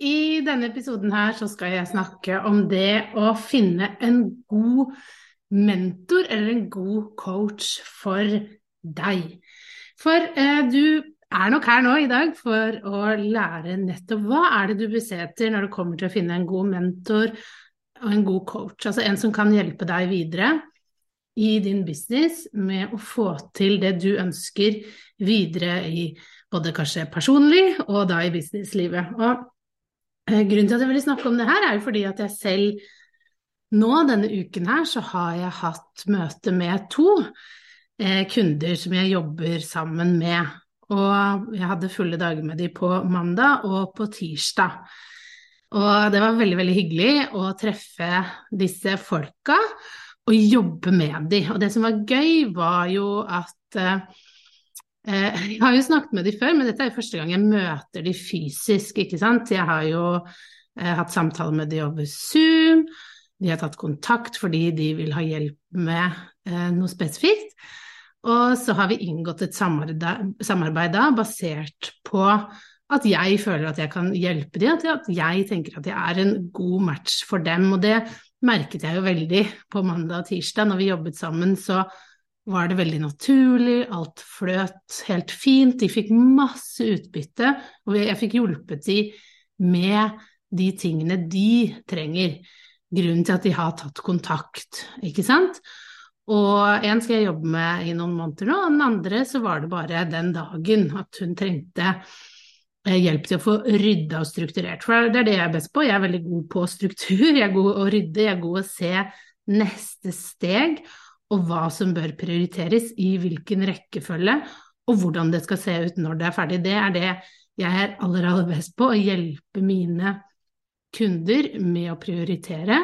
I denne episoden her så skal jeg snakke om det å finne en god mentor eller en god coach for deg. For eh, du er nok her nå i dag for å lære nettopp hva er det du bør se etter når det kommer til å finne en god mentor og en god coach, altså en som kan hjelpe deg videre i din business med å få til det du ønsker videre i både kanskje personlig og da i businesslivet. Og Grunnen til at jeg ville snakke om det her, er jo fordi at jeg selv nå denne uken her så har jeg hatt møte med to eh, kunder som jeg jobber sammen med. Og jeg hadde fulle dager med de på mandag og på tirsdag. Og det var veldig, veldig hyggelig å treffe disse folka og jobbe med de. Og det som var gøy, var jo at eh, Jeg har jo snakket med de før, men dette er jo første gang jeg møter de fysisk, ikke sant. Jeg har jo eh, hatt samtale med de over Zoom. De har tatt kontakt fordi de vil ha hjelp med eh, noe spesifikt. Og så har vi inngått et samarbeid da, basert på at jeg føler at jeg kan hjelpe dem, at jeg tenker at jeg er en god match for dem. Og det merket jeg jo veldig på mandag og tirsdag. Når vi jobbet sammen, så var det veldig naturlig, alt fløt helt fint, de fikk masse utbytte, og jeg fikk hjulpet dem med de tingene de trenger. Grunnen til at de har tatt kontakt, ikke sant. Og en skal jeg jobbe med i noen måneder nå, og den andre så var det bare den dagen at hun trengte eh, hjelp til å få rydda og strukturert. For det er det jeg er best på, jeg er veldig god på struktur, jeg er god å rydde, jeg er god å se neste steg og hva som bør prioriteres i hvilken rekkefølge, og hvordan det skal se ut når det er ferdig. Det er det jeg er aller, aller best på, å hjelpe mine kunder med å prioritere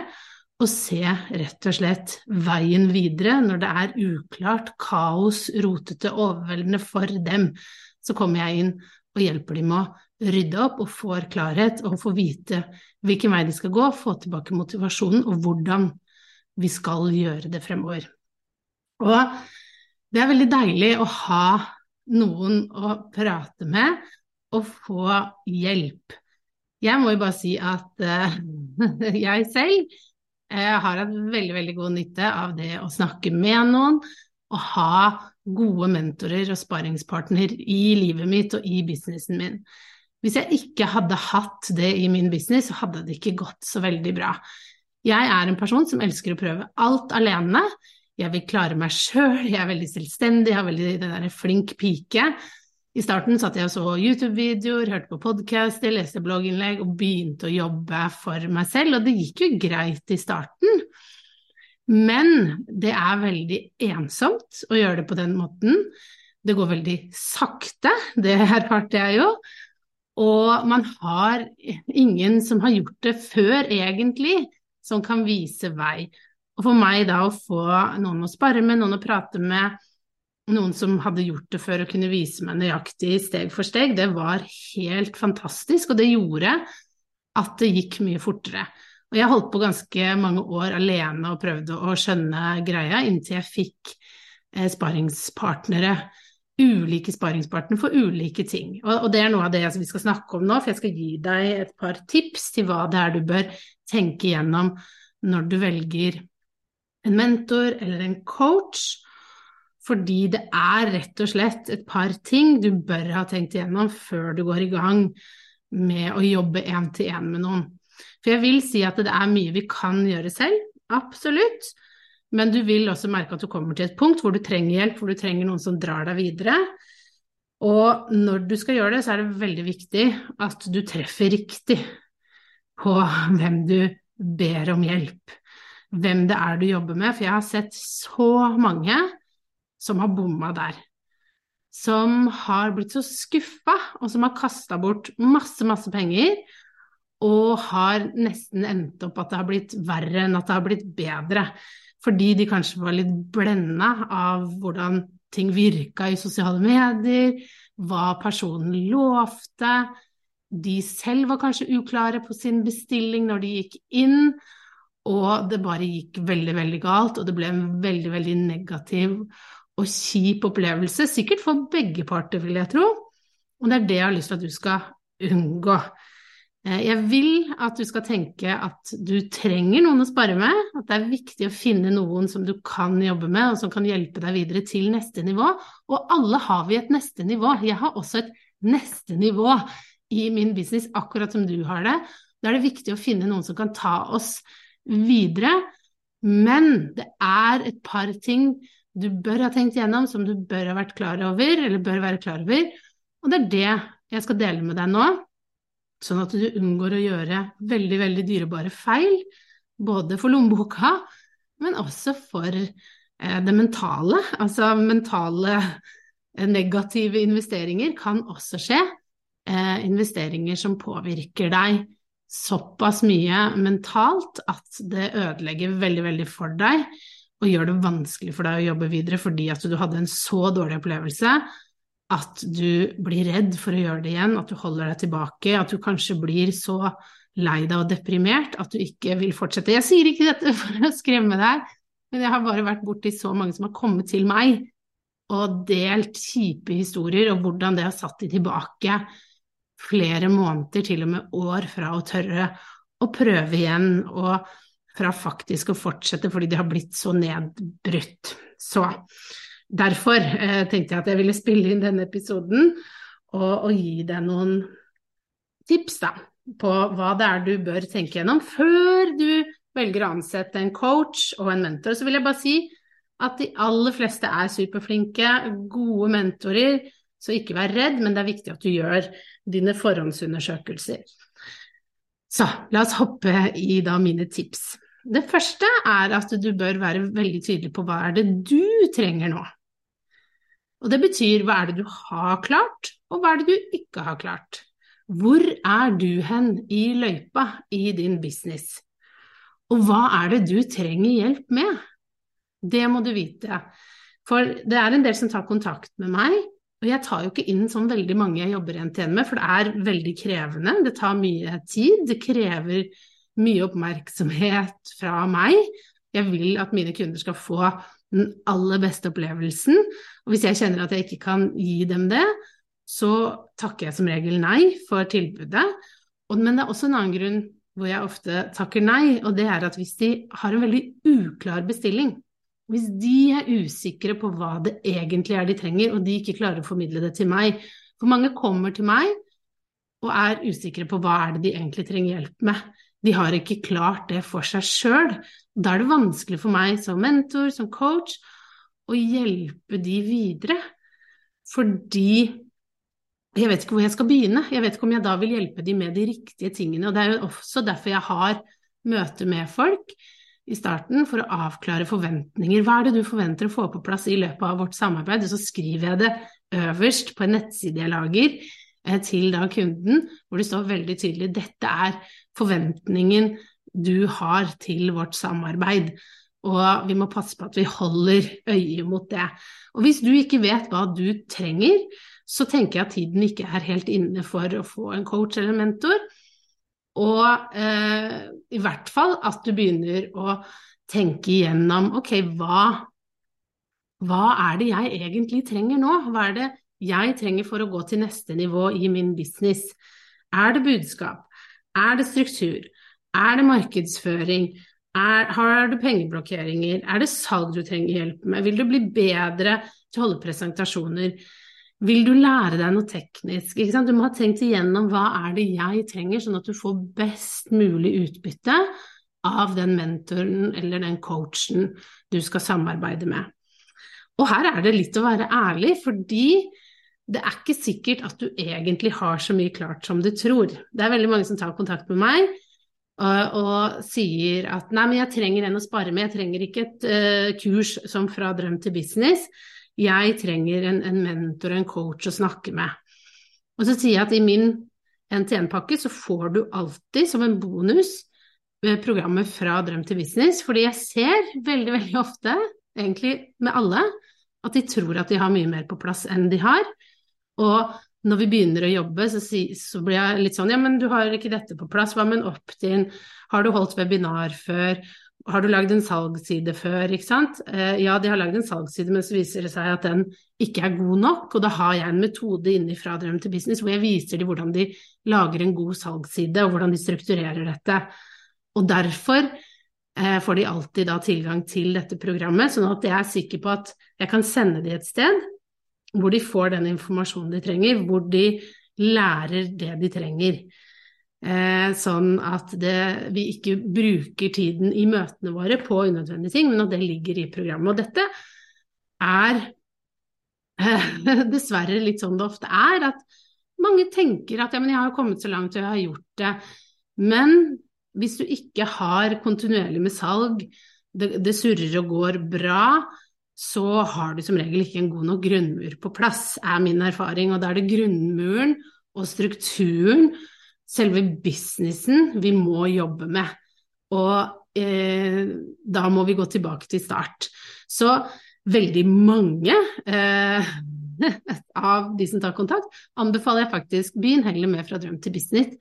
og se rett og slett veien videre når det er uklart, kaos, rotete, overveldende for dem. Så kommer jeg inn og hjelper dem med å rydde opp og får klarhet og får vite hvilken vei de skal gå, få tilbake motivasjonen og hvordan vi skal gjøre det fremover. Og det er veldig deilig å ha noen å prate med og få hjelp. Jeg må jo bare si at uh, jeg selv jeg har hatt veldig, veldig god nytte av det å snakke med noen og ha gode mentorer og sparingspartner i livet mitt og i businessen min. Hvis jeg ikke hadde hatt det i min business, så hadde det ikke gått så veldig bra. Jeg er en person som elsker å prøve alt alene. Jeg vil klare meg sjøl, jeg er veldig selvstendig, jeg har veldig den derre flink pike. I starten satt jeg og så YouTube-videoer, hørte på podkast, leste blogginnlegg og begynte å jobbe for meg selv, og det gikk jo greit i starten. Men det er veldig ensomt å gjøre det på den måten. Det går veldig sakte, det erfarte jeg jo. Og man har ingen som har gjort det før, egentlig, som kan vise vei. Og for meg da å få noen å spare med, noen å prate med, noen som hadde gjort det før og kunne vise meg nøyaktig steg for steg, det var helt fantastisk, og det gjorde at det gikk mye fortere. Og jeg holdt på ganske mange år alene og prøvde å skjønne greia, inntil jeg fikk eh, sparingspartnere, ulike sparingspartnere for ulike ting. Og, det er noe av det vi skal snakke om nå, for jeg skal gi deg et par tips til hva det er du bør tenke gjennom når du velger en mentor eller en coach fordi det er rett og slett et par ting du bør ha tenkt igjennom før du går i gang med å jobbe én til én med noen. For jeg vil si at det er mye vi kan gjøre selv, absolutt. Men du vil også merke at du kommer til et punkt hvor du trenger hjelp, hvor du trenger noen som drar deg videre. Og når du skal gjøre det, så er det veldig viktig at du treffer riktig på hvem du ber om hjelp. Hvem det er du jobber med. For jeg har sett så mange som har bomma der som har blitt så skuffa, og som har kasta bort masse, masse penger, og har nesten endt opp at det har blitt verre enn at det har blitt bedre. Fordi de kanskje var litt blenda av hvordan ting virka i sosiale medier, hva personen lovte. De selv var kanskje uklare på sin bestilling når de gikk inn, og det bare gikk veldig, veldig galt, og det ble en veldig, veldig negativ og kjip opplevelse, sikkert for begge parter, vil jeg tro. Og det er det jeg har lyst til at du skal unngå. Eh, jeg vil at du skal tenke at du trenger noen å spare med, at det er viktig å finne noen som du kan jobbe med, og som kan hjelpe deg videre til neste nivå. Og alle har vi et neste nivå. Jeg har også et neste nivå i min business, akkurat som du har det. Da er det viktig å finne noen som kan ta oss videre. Men det er et par ting du bør ha tenkt gjennom, som du bør ha vært klar over, eller bør være klar over. Og det er det jeg skal dele med deg nå, sånn at du unngår å gjøre veldig, veldig dyrebare feil, både for lommeboka, men også for eh, det mentale. Altså mentale eh, negative investeringer kan også skje. Eh, investeringer som påvirker deg såpass mye mentalt at det ødelegger veldig, veldig for deg og gjør det vanskelig for deg å jobbe videre fordi at du hadde en så dårlig opplevelse at du blir redd for å gjøre det igjen, at du holder deg tilbake, at du kanskje blir så lei deg og deprimert at du ikke vil fortsette. Jeg sier ikke dette for å skremme deg, men jeg har bare vært borti så mange som har kommet til meg og delt kjipe historier, og hvordan det har satt de tilbake flere måneder, til og med år, fra å tørre å prøve igjen. og fra faktisk å fortsette fordi de har blitt så nedbrutt. Så derfor eh, tenkte jeg at jeg ville spille inn denne episoden og, og, gi deg noen tips da, på hva det er du bør tenke gjennom før du velger å ansette en coach og en mentor. Så vil jeg bare si at de aller fleste er superflinke, gode mentorer, så ikke vær redd, men det er viktig at du gjør dine forhåndsundersøkelser. Så la oss hoppe i da mine tips. Det første er at du bør være veldig tydelig på hva er det du trenger nå. Og det betyr hva er det du har klart, og hva er det du ikke har klart. Hvor er du hen i løypa i din business? Og hva er det du trenger hjelp med? Det må du vite. For det er en del som tar kontakt med meg, og jeg tar jo ikke inn sånn veldig mange jeg jobber til en med, for det er veldig krevende. Det tar mye tid. Det krever mye oppmerksomhet fra meg. Jeg vil at mine kunder skal få den aller beste opplevelsen. Og hvis jeg kjenner at jeg ikke kan gi dem det, så takker jeg som regel nei for tilbudet. Men det er også en annen grunn hvor jeg ofte takker nei, og det er at hvis de har en veldig uklar bestilling, hvis de er usikre på hva det egentlig er de trenger, og de ikke klarer å formidle det til meg For mange kommer til meg og er usikre på hva er det de egentlig trenger hjelp med. De har ikke klart det for seg sjøl. Da er det vanskelig for meg som mentor, som coach, å hjelpe de videre. Fordi jeg vet ikke hvor jeg skal begynne. Jeg vet ikke om jeg da vil hjelpe de med de riktige tingene. Og det er jo også derfor jeg har møte med folk i starten for å avklare forventninger. Hva er det du forventer å få på plass i løpet av vårt samarbeid? Og så skriver jeg det øverst på en nettside jeg lager eh, til da kunden, hvor det står veldig tydelig dette er forventningen du har til vårt samarbeid. Og vi må passe på at vi holder øye mot det. Og hvis du ikke vet hva du trenger, så tenker jeg at tiden ikke er helt inne for å få en coach eller mentor. Og eh, i hvert fall at du begynner å tenke igjennom ok, hva, hva er det jeg egentlig trenger nå? Hva er det jeg trenger for å gå til neste nivå i min business? Er det budskap? Er det struktur? Er det markedsføring? Er, har du pengeblokkeringer? Er det salg du trenger hjelp med? Vil du bli bedre til å holde presentasjoner? Vil du lære deg noe teknisk? Du må ha tenkt igjennom hva er det jeg trenger, sånn at du får best mulig utbytte av den mentoren eller den coachen du skal samarbeide med. Og her er det litt å være ærlig, fordi det er ikke sikkert at du egentlig har så mye klart som du tror. Det er veldig mange som tar kontakt med meg og, og sier at nei, men jeg trenger en å spare med, jeg trenger ikke et uh, kurs som fra drøm til business, jeg trenger en, en mentor en coach å snakke med. Og så sier jeg at i min NTN-pakke så får du alltid som en bonus programmet fra drøm til business, fordi jeg ser veldig, veldig ofte, egentlig med alle, at de tror at de har mye mer på plass enn de har. Og når vi begynner å jobbe, så, si, så, blir jeg litt sånn Ja, men du har ikke dette på plass. Hva med en opt-in? Har du holdt webinar før? Har du lagd en salgsside før? Ikke sant? Eh, ja, de har lagd en salgsside, men så viser det seg at den ikke er god nok. Og da har jeg en metode inni fra Drøm til business hvor jeg viser dem hvordan de lager en god salgsside, og hvordan de strukturerer dette. Og derfor eh, får de alltid da tilgang til dette programmet, sånn at jeg er sikker på at jeg kan sende dem et sted hvor de får den informasjonen de trenger, hvor de lærer det de trenger. Eh, sånn at det, vi ikke bruker tiden i møtene våre på unødvendige ting, men at det ligger i programmet. Og dette er eh, dessverre litt sånn det ofte er, at mange tenker at ja, men jeg har kommet så langt og jeg har gjort det. Men hvis du ikke har kontinuerlig med salg, det, det surrer og går bra, så har du som regel ikke en god nok grunnmur på plass, er min erfaring. Og da er det grunnmuren og strukturen, selve businessen, vi må jobbe med. Og eh, da må vi gå tilbake til start. Så veldig mange eh, av de som tar kontakt, anbefaler jeg faktisk begynn heller med fra drøm til business.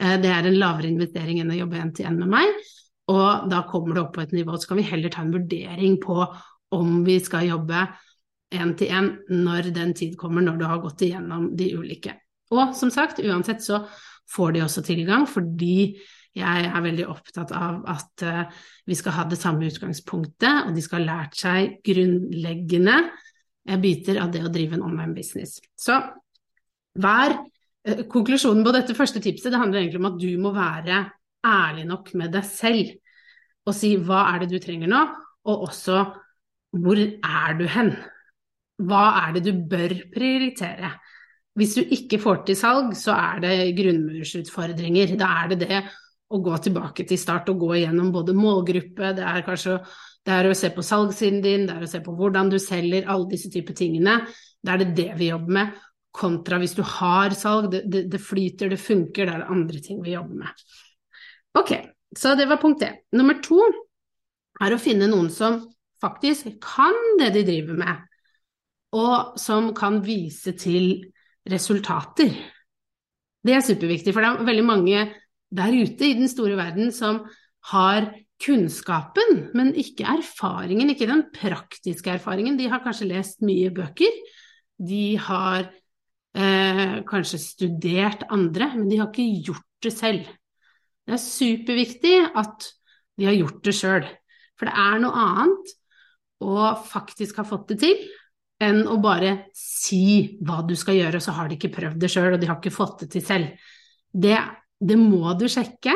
Eh, det er en lavere investering enn å jobbe én til én med meg. Og da kommer det opp på et nivå, så kan vi heller ta en vurdering på om vi skal jobbe én til én når den tid kommer, når du har gått igjennom de ulike. Og som sagt, uansett så får de også tilgang, fordi jeg er veldig opptatt av at uh, vi skal ha det samme utgangspunktet, og de skal ha lært seg grunnleggende eh, biter av det å drive en online business. Så vær uh, Konklusjonen på dette første tipset det handler egentlig om at du må være ærlig nok med deg selv og si hva er det du trenger nå, og også hvor er du hen? Hva er det du bør prioritere? Hvis du ikke får til salg, så er det grunnmursutfordringer. Da er det det å gå tilbake til start og gå igjennom både målgruppe, det er kanskje det er å se på salgssiden din, det er å se på hvordan du selger, alle disse typer tingene. Da er det det vi jobber med, kontra hvis du har salg, det, det, det flyter, det funker, det er det andre ting vi jobber med. Ok, så det var punkt én. Nummer to er å finne noen som faktisk kan det de driver med, og som kan vise til resultater. Det er superviktig, for det er veldig mange der ute i den store verden som har kunnskapen, men ikke erfaringen, ikke den praktiske erfaringen. De har kanskje lest mye bøker, de har eh, kanskje studert andre, men de har ikke gjort det selv. Det er superviktig at de har gjort det sjøl, for det er noe annet å faktisk ha fått det til, enn å bare si hva du skal gjøre, og så har de ikke prøvd det sjøl, og de har ikke fått det til selv. Det, det må du sjekke,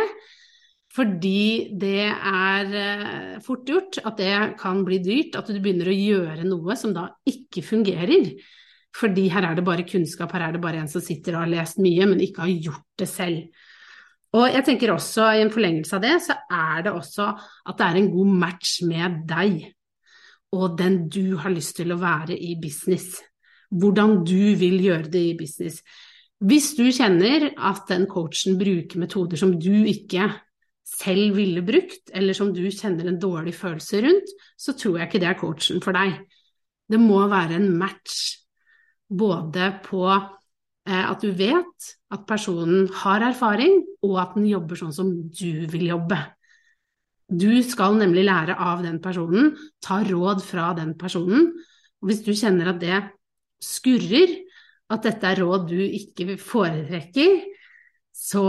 fordi det er eh, fort gjort at det kan bli dyrt, at du begynner å gjøre noe som da ikke fungerer. Fordi her er det bare kunnskap, her er det bare en som sitter og har lest mye, men ikke har gjort det selv. Og jeg tenker også, i en forlengelse av det, så er det også at det er en god match med deg og den du har lyst til å være i business. Hvordan du vil gjøre det i business. Hvis du kjenner at den coachen bruker metoder som du ikke selv ville brukt, eller som du kjenner en dårlig følelse rundt, så tror jeg ikke det er coachen for deg. Det må være en match både på eh, at du vet at personen har erfaring, og at den jobber sånn som du vil jobbe. Du skal nemlig lære av den personen, ta råd fra den personen. Og hvis du kjenner at det skurrer, at dette er råd du ikke foretrekker, så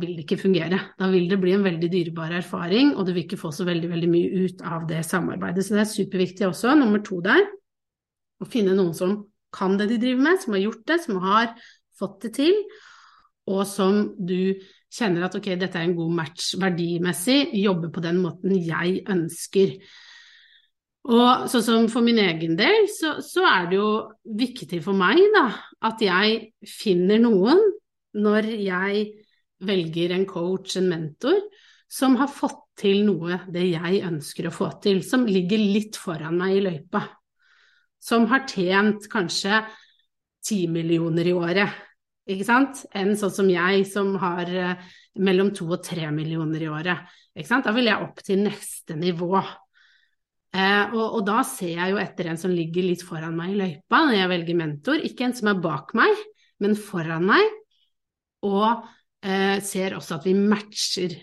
vil det ikke fungere. Da vil det bli en veldig dyrebar erfaring, og du vil ikke få så veldig, veldig mye ut av det samarbeidet. Så det er superviktig også, nummer to der, å finne noen som kan det de driver med, som har gjort det, som har fått det til, og som du kjenner at ok, dette er en god match verdimessig, jobbe på den måten jeg ønsker. Og sånn som for min egen del, så, så, er det jo viktig for meg da, at jeg finner noen når jeg velger en coach, en mentor, som har fått til noe det jeg ønsker å få til, som ligger litt foran meg i løypa. Som har tjent kanskje ti millioner i året, ikke sant, enn sånn som jeg, som har eh, mellom to og tre millioner i året. Ikke sant? Da vil jeg opp til neste nivå. Eh, og, og, da ser jeg jo etter en som ligger litt foran meg i løypa når jeg velger mentor, ikke en som er bak meg, men foran meg, og eh, ser også at vi matcher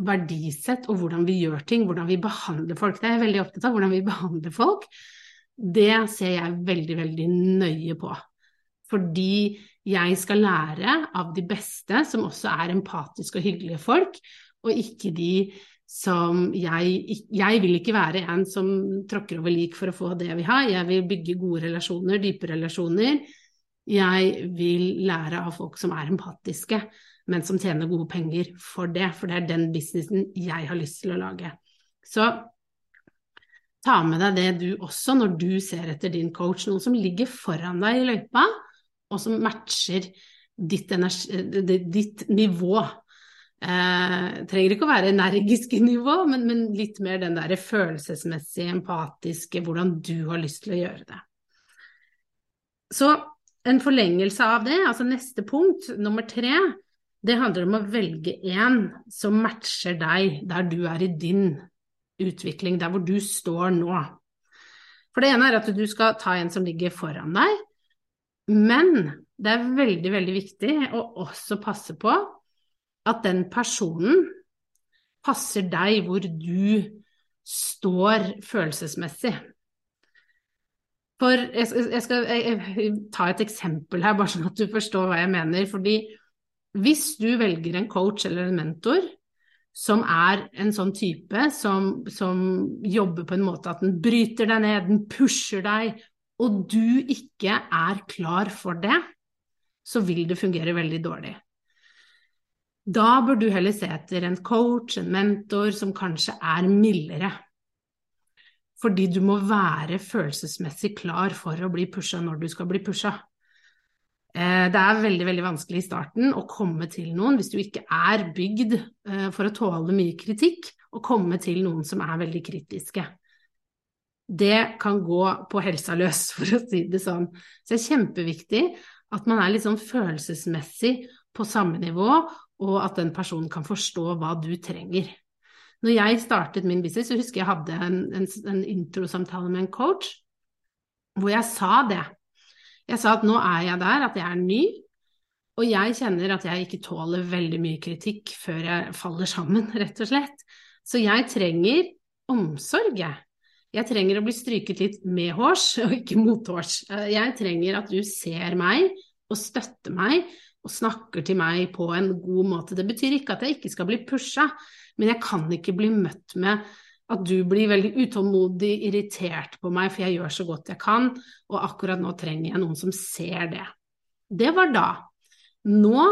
verdisett og hvordan vi gjør ting, hvordan vi behandler folk. Det er jeg veldig opptatt av, hvordan vi behandler folk. Det ser jeg veldig, veldig nøye på. Fordi jeg skal lære av de beste, som også er empatiske og hyggelige folk, og ikke de som jeg Jeg vil ikke være en som tråkker over lik for å få det jeg vil ha. Jeg vil bygge gode relasjoner, dype relasjoner. Jeg vil lære av folk som er empatiske, men som tjener gode penger for det. For det er den businessen jeg har lyst til å lage. Så ta med deg det du også når du ser etter din coach. Noen som ligger foran deg i løypa, og som matcher ditt, energi, ditt nivå Eh, trenger ikke å være energisk nivå, men, men litt mer den der følelsesmessige, empatiske, hvordan du har lyst til å gjøre det. Så en forlengelse av det, altså neste punkt, nummer tre, det handler om å velge en som matcher deg der du er i din utvikling, der hvor du står nå. For det ene er at du skal ta en som ligger foran deg, men det er veldig, veldig viktig å også passe på at den personen passer deg hvor du står følelsesmessig. For jeg skal, jeg jeg, ta et eksempel her, bare sånn at du forstår hva jeg mener. Fordi hvis du velger en coach eller en mentor som er en sånn type som, som jobber på en måte at den bryter deg ned, den pusher deg, og du ikke er klar for det, så vil det fungere veldig dårlig. Da bør du heller se etter en coach, en mentor, som kanskje er mildere. Fordi du må være følelsesmessig klar for å bli pusha når du skal bli pusha. Eh, det er veldig veldig vanskelig i starten å komme til noen hvis du ikke er bygd eh, for å tåle mye kritikk, å komme til noen som er veldig kritiske. Det kan gå på helsa løs, for å si det sånn. Så det er kjempeviktig at man er litt sånn følelsesmessig på samme nivå, og at den personen kan forstå hva du trenger. Når jeg startet min business, så husker jeg hadde en, en, en introsamtale med en coach hvor jeg sa det. Jeg sa at nå er jeg der, at jeg er ny, og jeg kjenner at jeg ikke tåler veldig mye kritikk før jeg faller sammen, rett og slett. Så jeg trenger omsorg, jeg. Jeg trenger å bli stryket litt med hårs, og ikke mot hårs. Jeg trenger at du ser meg og støtter meg og snakker til meg på en god måte. Det betyr ikke at jeg ikke skal bli pusha, men jeg kan ikke bli møtt med at du blir veldig utålmodig, irritert på meg, for jeg gjør så godt jeg kan, og akkurat nå trenger jeg noen som ser det. Det var da. Nå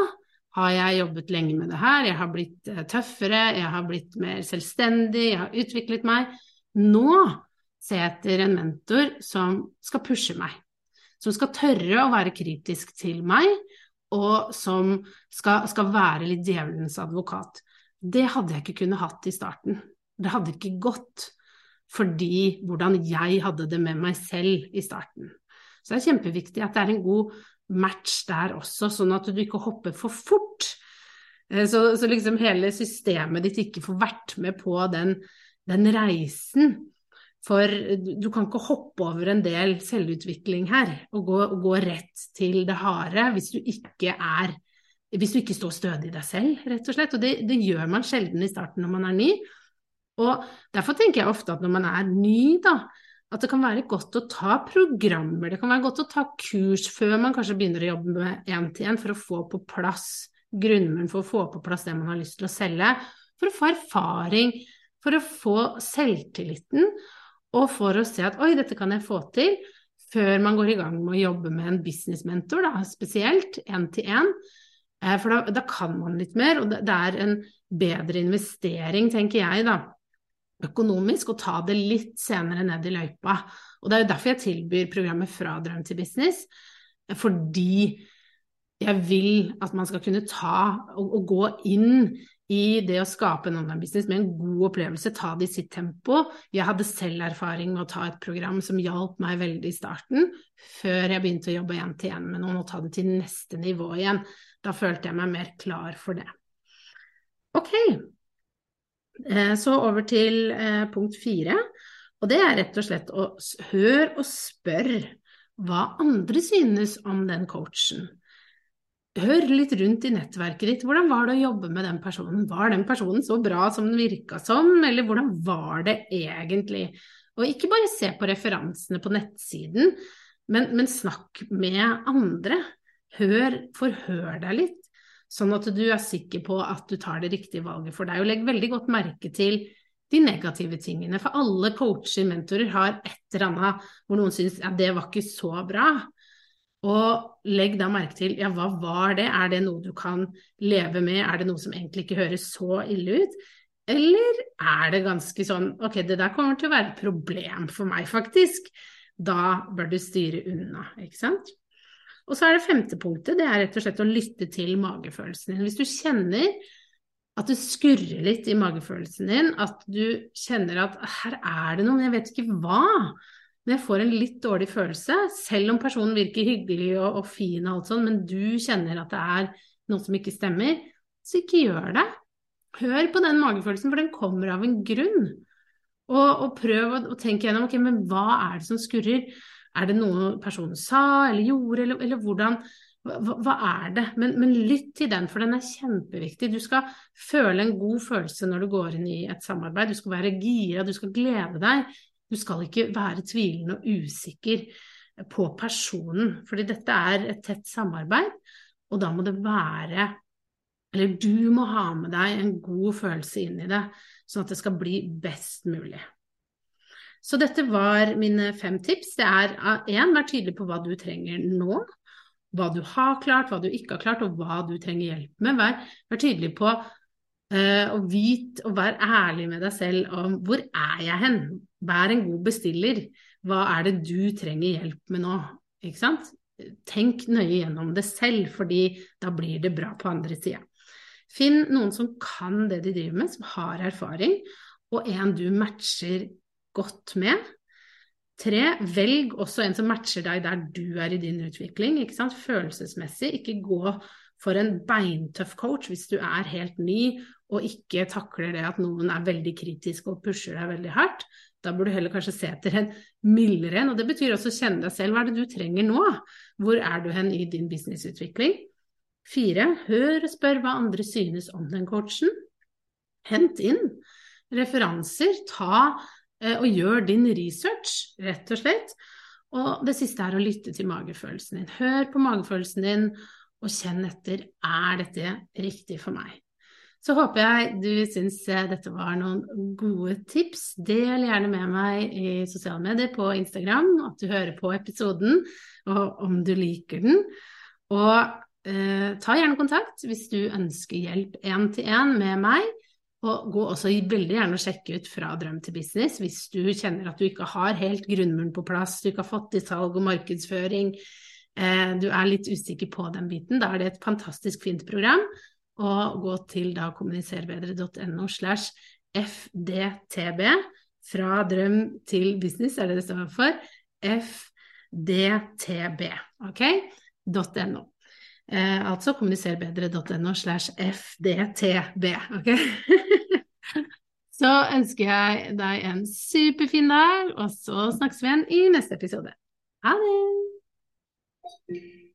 har jeg jobbet lenge med det her, jeg har blitt eh, tøffere, jeg har blitt mer selvstendig, jeg har utviklet meg. Nå jeg etter en mentor som skal pushe meg, som skal tørre å være kritisk til meg, og som skal, skal være litt djevelens advokat. Det hadde jeg ikke kunnet hatt i starten. Det hadde ikke gått fordi hvordan jeg hadde det med meg selv i starten. Så det er kjempeviktig at det er en god match der også, sånn at du ikke hopper for fort. Eh, så, så liksom hele systemet ditt ikke får vært med på den, den reisen. For du kan ikke hoppe over en del selvutvikling her og gå, og gå rett til det harde hvis du ikke er hvis du ikke står stødig i deg selv, rett og slett. Og det, det, gjør man sjelden i starten når man er ny. Og derfor tenker jeg ofte at når man er ny, da, at det kan være godt å ta programmer, det kan være godt å ta kurs før man kanskje begynner å jobbe med én-til-én for å få på plass grunnmuren, for å få på plass det man har lyst til å selge, for å få erfaring, for å få selvtilliten og for å se at oi, dette kan jeg få til, før man går i gang med å jobbe med en businessmentor, da, spesielt én til én. For da, da, kan man litt mer, og det, det er en bedre investering, tenker jeg, da, økonomisk, å ta det litt senere ned i løypa. Og det er jo derfor jeg tilbyr programmet Fra drøm til business, fordi jeg vil at man skal kunne ta og, og gå inn i det å skape en online-business med en god opplevelse, ta det i sitt tempo. Jeg hadde selv erfaring med å ta et program som hjalp meg veldig i starten, før jeg begynte å jobbe én til én med noen og ta det til neste nivå igjen. Da følte jeg meg mer klar for det. Ok, eh, så over til eh, punkt fire. Og det er rett og slett å høre og spørre hva andre synes om den coachen. Hør litt rundt i nettverket ditt. Hvordan var det å jobbe med den personen? Var den personen så bra som den virka som, eller hvordan var det egentlig? Og ikke bare se på referansene på nettsiden, men, men snakk med andre. Hør, forhør deg litt, sånn at du er sikker på at du tar det riktige valget for deg. Og legg veldig godt merke til de negative tingene, for alle coacher, mentorer, har et eller annet hvor noen syns ja, det var ikke så bra. Og legg da merke til ja, hva var det, er det noe du kan leve med, er det noe som egentlig ikke høres så ille ut? Eller er det ganske sånn ok, det der kommer til å være et problem for meg, faktisk. Da bør du styre unna, ikke sant. Og så er det femte punktet, det er rett og slett å lytte til magefølelsen din. Hvis du kjenner at det skurrer litt i magefølelsen din, at du kjenner at her er det noe, men jeg vet ikke hva men jeg får en litt dårlig følelse, selv om personen virker hyggelig og, og fin og alt sånt, men du kjenner at det er noe som ikke stemmer, så ikke gjør det. Hør på den magefølelsen, for den kommer av en grunn. Og, og prøv å, tenke gjennom ok, men hva er det som skurrer. Er det noe personen sa eller gjorde, eller, eller hvordan hva, hva, er det? Men, men, lytt til den, for den er kjempeviktig. Du skal føle en god følelse når du går inn i et samarbeid. Du skal være gira, du skal glede deg. Du skal ikke være tvilende og usikker på personen, fordi dette er et tett samarbeid, og da må det være Eller du må ha med deg en god følelse inn i det, sånn at det skal bli best mulig. Så dette var mine fem tips. Det er én, vær tydelig på hva du trenger nå. Hva du har klart, hva du ikke har klart, og hva du trenger hjelp med. Vær, vær tydelig på og vit og vær ærlig med deg selv om hvor er jeg hen? Vær en god bestiller. Hva er det du trenger hjelp med nå? Ikke sant? Tenk nøye gjennom det selv, fordi da blir det bra på andre sida. Finn noen som kan det de driver med, som har erfaring, og en du matcher godt med. Tre, velg også en som matcher deg der du er i din utvikling, ikke sant? følelsesmessig. Ikke gå for en beintøff coach hvis du er helt ny og ikke takler det at noen er veldig kritisk og pusher deg veldig hardt. Da burde du heller kanskje se etter en mildere en. Og det betyr også å kjenne deg selv. Hva er det du trenger nå? Hvor er du hen i din businessutvikling? Fire, hør og spør hva andre synes om den coachen. Hent inn referanser. Ta eh, og gjør din research, rett og slett. Og det siste er å lytte til magefølelsen din. Hør på magefølelsen din, og kjenn etter er dette riktig for meg. Så håper jeg du syns eh, dette var noen gode tips. Del gjerne med meg i sosiale medier på Instagram at du hører på episoden, og om du liker den. Og eh, ta gjerne kontakt hvis du ønsker hjelp én til én med meg. Og gå også veldig gjerne og sjekke ut fra drøm til business hvis du kjenner at du ikke har helt grunnmuren på plass, du ikke har fått i salg og markedsføring, eh, du er litt usikker på den biten. Da er det et fantastisk fint program og gå til da kommuniserbedre.no slash fdtb. Fra drøm til business er det det står for. fdtb, ok? .no. Eh, altså kommuniserbedre.no slash fdtb, ok? så ønsker jeg deg en superfin dag, og så snakkes vi igjen i neste episode. Ha det! Thank you.